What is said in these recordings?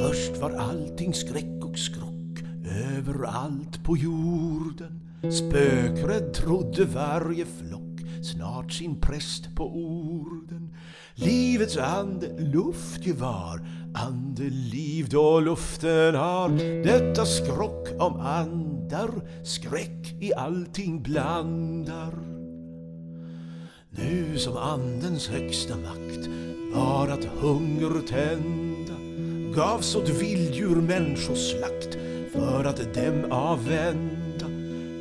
Först var allting skräck och skrock överallt på jorden. Spökrädd trodde varje flock snart sin präst på orden. Livets ande, luftgevär, andeliv då luften har detta skrock om andar, skräck i allting blandar. Nu som andens högsta makt var att hunger tänd gavs åt vilddjur människoslakt för att dem avvända.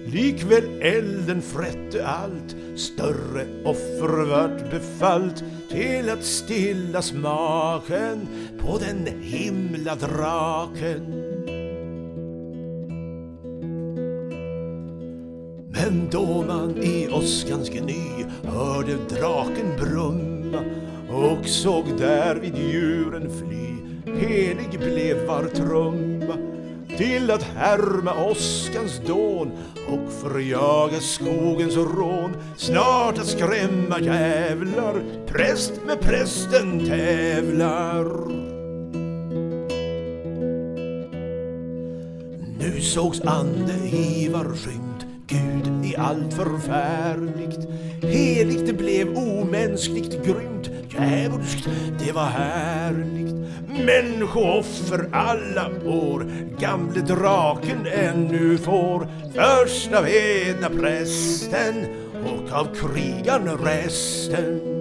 Likväl elden frätte allt, större offer vart befallt till att stilla smaken på den himla draken. Men då man i åskans gny hörde draken brumma och såg därvid djuren fly, helig blev var trumma till att härma åskans dån och förjaga skogens rån. Snart att skrämma jävlar, präst med prästen tävlar. Nu sågs ande Ivar skymt, Gud i allt förfärligt. Heligt det blev omänskligt grymt, djävulskt det var härligt. Människooffer alla år, gamle draken ännu får först av hedna prästen och av krigan resten.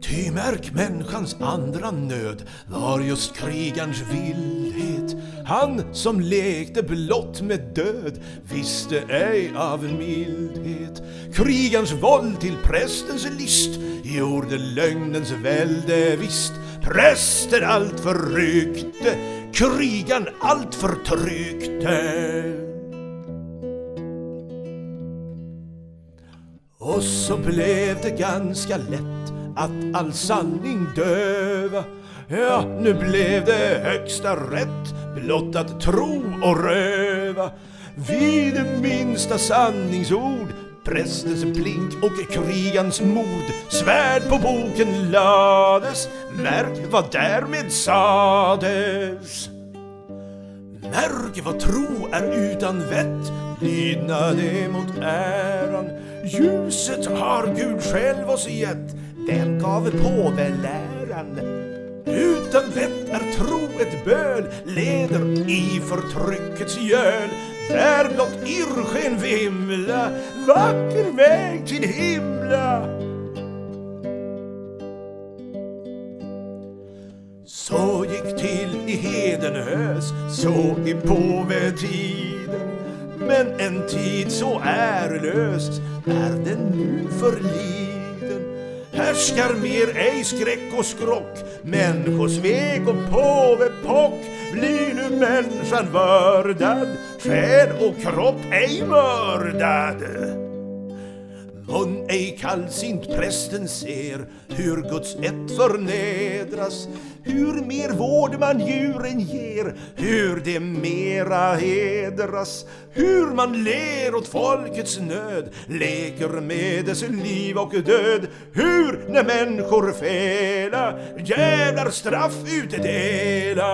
Ty märk människans andra nöd var just krigarns vildhet. Han som lekte blott med död visste ej av mildhet. Krigarns våld till prästens list gjorde lögnens välde visst. Prästen allt förryckte, krigan allt förtryckte. Och så blev det ganska lätt att all sanning döva. Ja, nu blev det högsta rätt blott att tro och röva. Vid minsta sanningsord prästens blink och krigans mod svärd på boken lades märk vad därmed sades. Märk vad tro är utan vett, lydnad mot äran. Ljuset har Gud själv oss gett, den gav påveläran. Utan vett är tro ett böl, leder i förtryckets göl. Där blott irrsken vimla, vacker väg till himla. Så gick till i Hedenhös, så i påvetiden. Men en tid så ärelös är den nu förliden. Härskar mer ej skräck och skrock, människosvek och påvepock blir nu människan vördad, själ och kropp ej mördad. Hon ej kallsint prästen ser hur Guds ett förnedras, hur mer vård man djuren ger, hur det mera hedras, hur man ler åt folkets nöd, leker med dess liv och död, hur när människor fela jävlar straff utdela.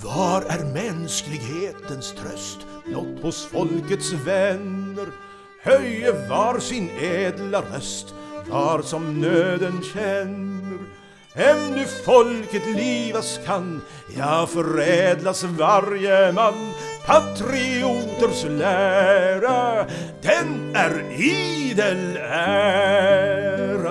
Var är mänsklighetens tröst? Blott hos folkets vänner. Höje var sin ädla röst var som nöden känner. Ännu folket livas kan, ja förädlas varje man. Patrioters lära, den är idel är